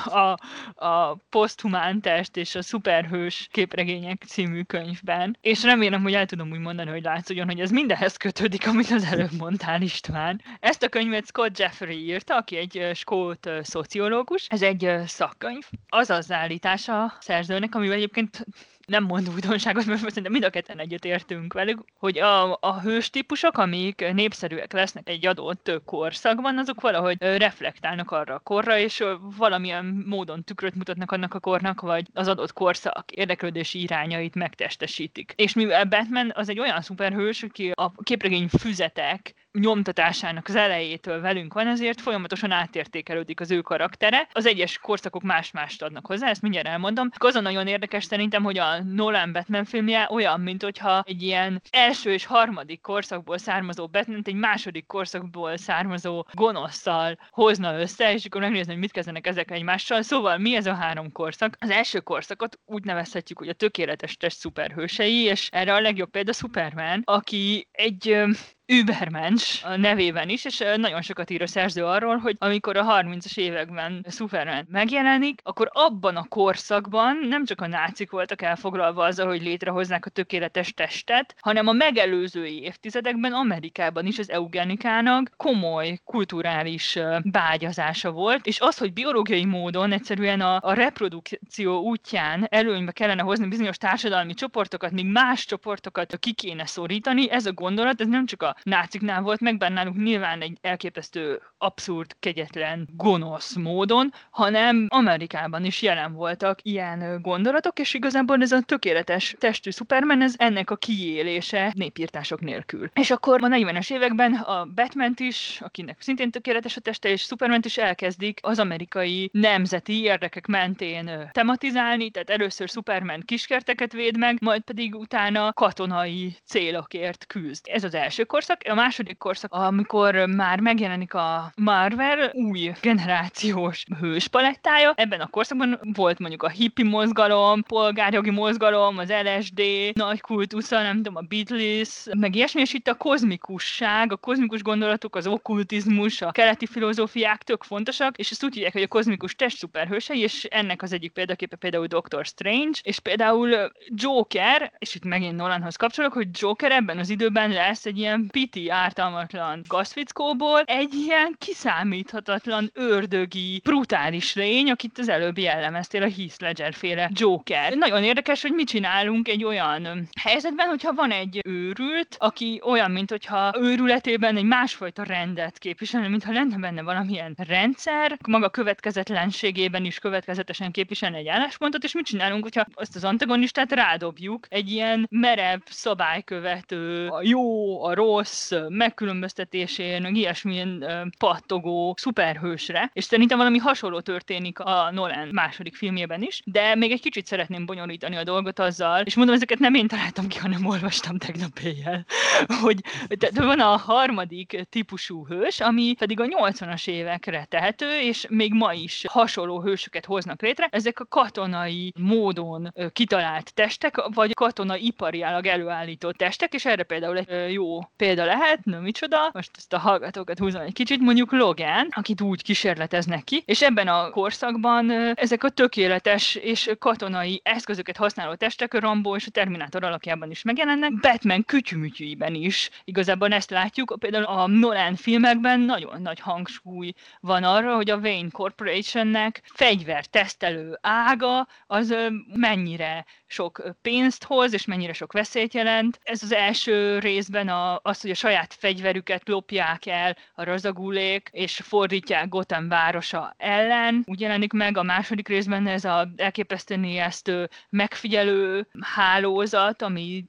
A, a Posthumán test és a Szuperhős képregények című könyvben. És remélem, hogy el tudom úgy mondani, hogy látszódjon, hogy ez mindenhez kötődik, amit az előbb mondtál István. Ezt a könyvet Scott Jeffrey írta, aki egy skót szociológus. Ez egy szakkönyv. Az az állítása szerzőnek, amivel egyébként nem mond újdonságot, mert szerintem mind a ketten egyet értünk velük, hogy a, a hős típusok, amik népszerűek lesznek egy adott korszakban, azok valahogy reflektálnak arra a korra, és valamilyen módon tükröt mutatnak annak a kornak, vagy az adott korszak érdeklődési irányait megtestesítik. És mivel Batman az egy olyan szuperhős, aki a képregény füzetek nyomtatásának az elejétől velünk van, ezért folyamatosan átértékelődik az ő karaktere. Az egyes korszakok más-mást adnak hozzá, ezt mindjárt elmondom. Az a nagyon érdekes szerintem, hogy a Nolan Batman filmje olyan, mint hogyha egy ilyen első és harmadik korszakból származó batman egy második korszakból származó gonoszszal hozna össze, és akkor megnézni, hogy mit kezdenek ezek egymással. Szóval mi ez a három korszak? Az első korszakot úgy nevezhetjük, hogy a tökéletes test szuperhősei, és erre a legjobb példa Superman, aki egy Übermensch nevében is, és nagyon sokat ír a szerző arról, hogy amikor a 30-as években Superman megjelenik, akkor abban a korszakban nem csak a nácik voltak elfoglalva azzal, hogy létrehoznák a tökéletes testet, hanem a megelőző évtizedekben Amerikában is az eugenikának komoly kulturális bágyazása volt, és az, hogy biológiai módon egyszerűen a, a reprodukció útján előnybe kellene hozni bizonyos társadalmi csoportokat, míg más csoportokat ki kéne szorítani, ez a gondolat, ez nem csak a náciknál volt meg, bár náluk nyilván egy elképesztő, abszurd, kegyetlen, gonosz módon, hanem Amerikában is jelen voltak ilyen gondolatok, és igazából ez a tökéletes testű Superman, ez ennek a kiélése népírtások nélkül. És akkor a 40-es években a batman is, akinek szintén tökéletes a teste, és superman is elkezdik az amerikai nemzeti érdekek mentén tematizálni, tehát először Superman kiskerteket véd meg, majd pedig utána katonai célokért küzd. Ez az első korszak, korszak, a második korszak, amikor már megjelenik a Marvel új generációs hős. Ebben a korszakban volt mondjuk a hippie mozgalom, polgárjogi mozgalom, az LSD, nagy kultusza, nem tudom, a Beatles, meg ilyesmi, és itt a kozmikusság, a kozmikus gondolatok, az okkultizmus, a keleti filozófiák tök fontosak, és ezt úgy hívják, hogy a kozmikus test szuperhősei, és ennek az egyik példaképe például Doctor Strange, és például Joker, és itt megint Nolanhoz kapcsolok, hogy Joker ebben az időben lesz egy ilyen piti ártalmatlan gazfickóból egy ilyen kiszámíthatatlan, ördögi, brutális lény, akit az előbb jellemeztél, a Heath Ledger féle Joker. Nagyon érdekes, hogy mit csinálunk egy olyan helyzetben, hogyha van egy őrült, aki olyan, mint hogyha őrületében egy másfajta rendet képvisel, mintha lenne benne valamilyen rendszer, maga következetlenségében is következetesen képvisel egy álláspontot, és mit csinálunk, hogyha azt az antagonistát rádobjuk egy ilyen merev, szabálykövető, a jó, a rossz, rossz megkülönböztetésén, meg ilyesmilyen pattogó szuperhősre, és szerintem valami hasonló történik a Nolan második filmjében is, de még egy kicsit szeretném bonyolítani a dolgot azzal, és mondom, ezeket nem én találtam ki, hanem olvastam tegnap éjjel, hogy de, van a harmadik típusú hős, ami pedig a 80-as évekre tehető, és még ma is hasonló hősöket hoznak létre. Ezek a katonai módon kitalált testek, vagy katona ipariálag előállított testek, és erre például egy jó példa példa lehet, no micsoda, most ezt a hallgatókat húzom egy kicsit, mondjuk Logan, akit úgy kísérleteznek ki, és ebben a korszakban ezek a tökéletes és katonai eszközöket használó testek a Rambo és a Terminátor alakjában is megjelennek, Batman kütyümütyűiben is. Igazából ezt látjuk, például a Nolan filmekben nagyon nagy hangsúly van arra, hogy a Wayne Corporationnek fegyvertesztelő ága az mennyire sok pénzt hoz, és mennyire sok veszélyt jelent. Ez az első részben a, az, hogy a saját fegyverüket lopják el a razagulék, és fordítják Gotham városa ellen. Úgy jelenik meg a második részben ez a elképesztően ijesztő megfigyelő hálózat, ami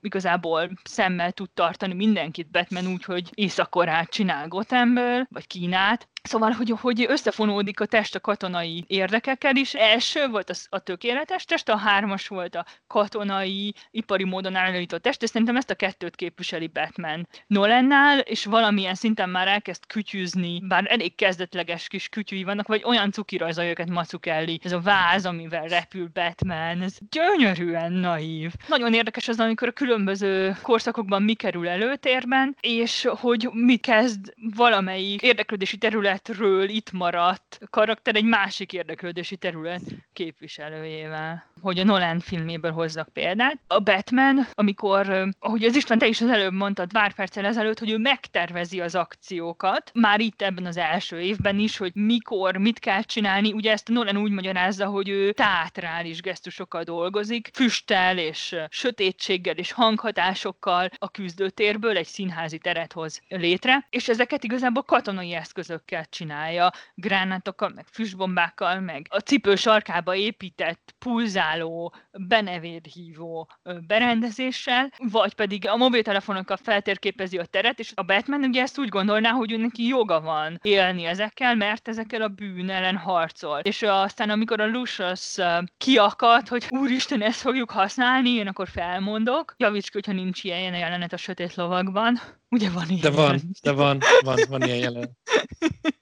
igazából szemmel tud tartani mindenkit Batman úgy, hogy Észak-Koreát csinál Gothamből, vagy Kínát, Szóval, hogy, hogy összefonódik a test a katonai érdekekkel is. Első volt az, a tökéletes test, a hármas volt a katonai, ipari módon állított test, és szerintem ezt a kettőt képviseli Batman. Nolannál, és valamilyen szinten már elkezd kütyűzni, bár elég kezdetleges kis kütyűi vannak, vagy olyan cuki rajzolja őket Macukelli, ez a váz, amivel repül Batman, ez gyönyörűen naív. Nagyon érdekes az, amikor a különböző korszakokban mi kerül előtérben, és hogy mit kezd valamelyik érdeklődési terület területről itt maradt karakter egy másik érdeklődési terület képviselőjével. Hogy a Nolan filméből hozzak példát. A Batman, amikor, ahogy az István te is az előbb mondtad, pár perccel ezelőtt, hogy ő megtervezi az akciókat, már itt ebben az első évben is, hogy mikor, mit kell csinálni. Ugye ezt Nolan úgy magyarázza, hogy ő teátrális gesztusokkal dolgozik, füsttel és sötétséggel és hanghatásokkal a küzdőtérből egy színházi teret hoz létre, és ezeket igazából katonai eszközökkel csinálja, gránátokkal, meg füstbombákkal, meg a cipő sarkába épített, pulzáló, benevédhívó berendezéssel, vagy pedig a mobiltelefonokkal feltérképezi a teret, és a Batman ugye ezt úgy gondolná, hogy neki joga van élni ezekkel, mert ezekkel a bűn ellen harcol. És aztán amikor a Lucius kiakad, hogy úristen, ezt fogjuk használni, én akkor felmondok. Javíts ki, hogyha nincs ilyen jelenet a sötét lovagban. Ugye van ilyen? De van, de van, van, van ilyen jelenet.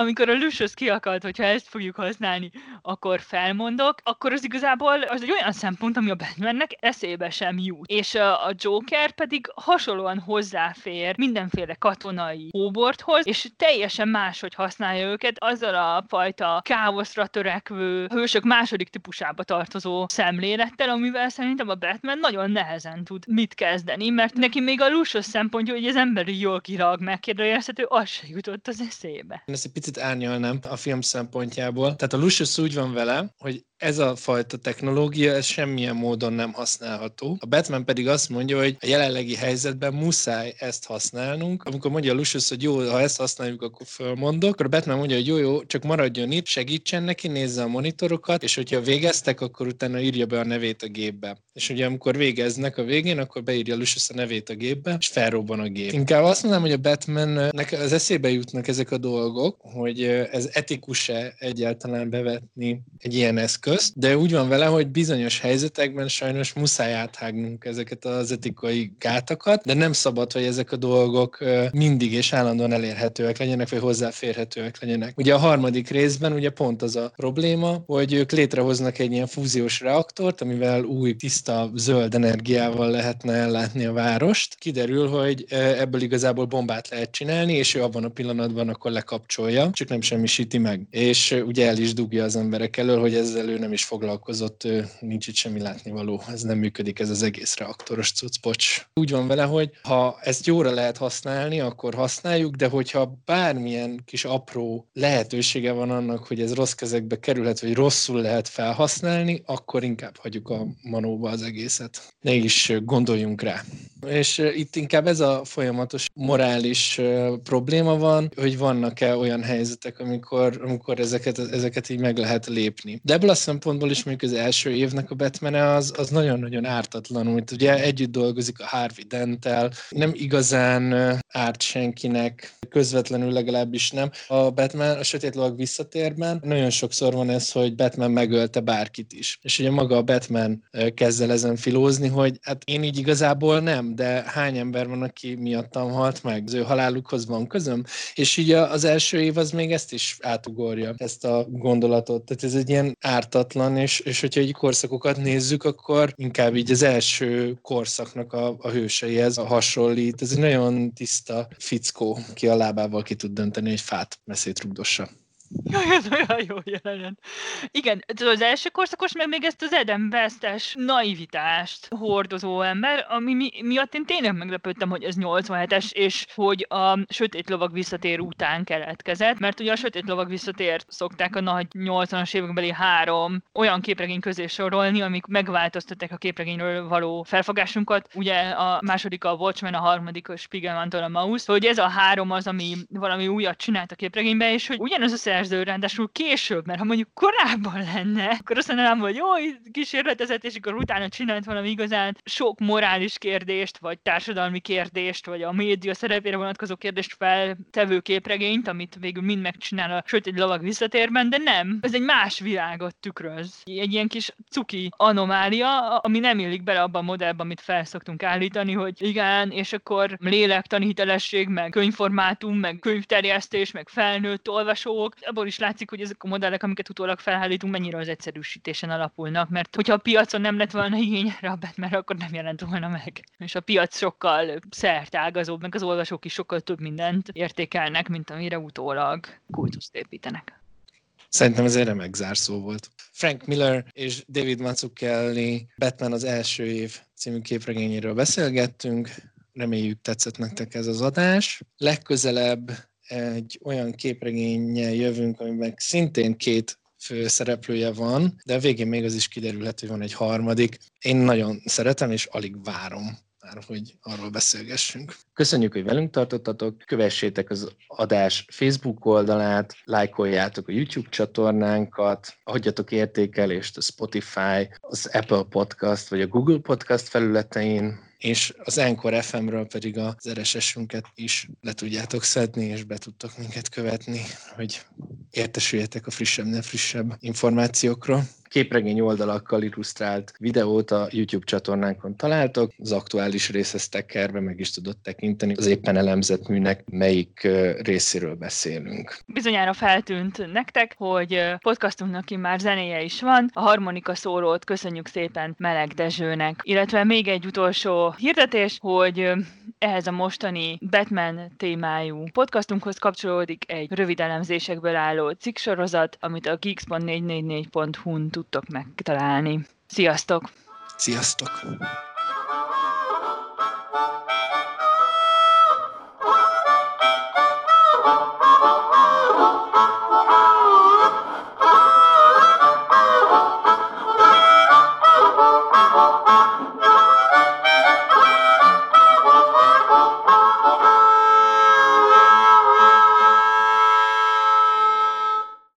amikor a Lucius kiakalt, hogyha ezt fogjuk használni, akkor felmondok, akkor az igazából az egy olyan szempont, ami a Batmannek eszébe sem jut. És a Joker pedig hasonlóan hozzáfér mindenféle katonai hóborthoz, és teljesen máshogy használja őket, azzal a fajta káoszra törekvő hősök második típusába tartozó szemlélettel, amivel szerintem a Batman nagyon nehezen tud mit kezdeni, mert neki még a Lucius szempontja, hogy az emberi jogilag megkérdőjelezhető, az se jutott az eszébe. Ezt egy picit árnyalnám a film szempontjából. Tehát a Lucius úgy van vele, hogy ez a fajta technológia, ez semmilyen módon nem használható. A Batman pedig azt mondja, hogy a jelenlegi helyzetben muszáj ezt használnunk. Amikor mondja a Lucius, hogy jó, ha ezt használjuk, akkor fölmondok, akkor a Batman mondja, hogy jó, jó, csak maradjon itt, segítsen neki, nézze a monitorokat, és hogyha végeztek, akkor utána írja be a nevét a gépbe. És ugye amikor végeznek a végén, akkor beírja Lucius a nevét a gépbe, és felrobban a gép. Inkább azt mondanám, hogy a Batmannek az eszébe jutnak ezek a dolgok, hogy ez etikus-e egyáltalán bevetni egy ilyen eszköz közt, de úgy van vele, hogy bizonyos helyzetekben sajnos muszáj áthágnunk ezeket az etikai gátakat, de nem szabad, hogy ezek a dolgok mindig és állandóan elérhetőek legyenek, vagy hozzáférhetőek legyenek. Ugye a harmadik részben ugye pont az a probléma, hogy ők létrehoznak egy ilyen fúziós reaktort, amivel új, tiszta, zöld energiával lehetne ellátni a várost. Kiderül, hogy ebből igazából bombát lehet csinálni, és ő abban a pillanatban akkor lekapcsolja, csak nem semmisíti meg. És ugye el is dugja az emberek elől, hogy ezzel ő nem is foglalkozott, nincs itt semmi látnivaló, ez nem működik, ez az egész reaktoros cucc, bocs. Úgy van vele, hogy ha ezt jóra lehet használni, akkor használjuk, de hogyha bármilyen kis apró lehetősége van annak, hogy ez rossz kezekbe kerülhet, vagy rosszul lehet felhasználni, akkor inkább hagyjuk a manóba az egészet. Ne is gondoljunk rá. És itt inkább ez a folyamatos morális probléma van, hogy vannak-e olyan helyzetek, amikor, amikor ezeket, ezeket így meg lehet lépni. De ebből a szempontból is mondjuk az első évnek a batman az, az nagyon-nagyon ártatlanul. Ugye együtt dolgozik a Harvey Dentel, nem igazán árt senkinek, közvetlenül legalábbis nem. A Batman a Sötét Lovag visszatérben nagyon sokszor van ez, hogy Batman megölte bárkit is. És ugye maga a Batman kezd el ezen filózni, hogy hát én így igazából nem, de hány ember van, aki miattam halt meg? Az ő halálukhoz van közöm? És így az első év az még ezt is átugorja, ezt a gondolatot. Tehát ez egy ilyen ártatlan, és, és hogyha egy korszakokat nézzük, akkor inkább így az első korszaknak a, a hőseihez a hasonlít. Ez egy nagyon tiszta fickó, ki a lábával ki tud dönteni egy fát, messzét rugdossa. Jaj, ez olyan jó jelenet. Igen, az első korszakos meg még ezt az Eden West-es naivitást hordozó ember, ami mi, miatt én tényleg meglepődtem, hogy ez 87-es, és hogy a Sötét Lovag visszatér után keletkezett, mert ugye a Sötét Lovag visszatér szokták a nagy 80-as évekbeli három olyan képregény közé sorolni, amik megváltoztatták a képregényről való felfogásunkat. Ugye a második a Watchmen, a harmadik a Spiegelmantól a Mouse, hogy ez a három az, ami valami újat csinált a képregénybe, és hogy ugyanaz a szerző, ráadásul később, mert ha mondjuk korábban lenne, akkor azt mondanám, hogy jó, kísérletezett, és akkor utána csinált valami igazán sok morális kérdést, vagy társadalmi kérdést, vagy a média szerepére vonatkozó kérdést feltevő képregényt, amit végül mind megcsinál a sötét lovag visszatérben, de nem. Ez egy más világot tükröz. Egy ilyen kis cuki anomália, ami nem illik bele abban a modellben, amit felszoktunk állítani, hogy igen, és akkor lélektani hitelesség, meg könyvformátum, meg könyvterjesztés, meg felnőtt olvasók, abból is látszik, hogy ezek a modellek, amiket utólag felhállítunk, mennyire az egyszerűsítésen alapulnak, mert hogyha a piacon nem lett volna igény rá a Batman, akkor nem jelent volna meg. És a piac sokkal szertágazóbb, meg az olvasók is sokkal több mindent értékelnek, mint amire utólag kultuszt építenek. Szerintem ez egy remek zárszó volt. Frank Miller és David Mazzucchelli Batman az első év című képregényéről beszélgettünk. Reméljük tetszett nektek ez az adás. Legközelebb egy olyan képregénye jövünk, amiben szintén két fő szereplője van, de a végén még az is kiderülhet, hogy van egy harmadik. Én nagyon szeretem, és alig várom már, hogy arról beszélgessünk. Köszönjük, hogy velünk tartottatok, kövessétek az adás Facebook oldalát, lájkoljátok a YouTube csatornánkat, adjatok értékelést a Spotify, az Apple Podcast vagy a Google Podcast felületein, és az Encore FM-ről pedig az RSS-ünket is le tudjátok szedni, és be tudtok minket követni, hogy értesüljetek a frissebb, ne frissebb információkról képregény oldalakkal illusztrált videót a YouTube csatornánkon találtok. Az aktuális részhez tekkerbe meg is tudod tekinteni az éppen elemzett műnek melyik részéről beszélünk. Bizonyára feltűnt nektek, hogy podcastunknak már zenéje is van. A harmonika szólót köszönjük szépen Meleg Dezsőnek. Illetve még egy utolsó hirdetés, hogy ehhez a mostani Batman témájú podcastunkhoz kapcsolódik egy rövid elemzésekből álló cikksorozat, amit a geeks.444.hu-n tudtok megtalálni. Sziasztok! Sziasztok!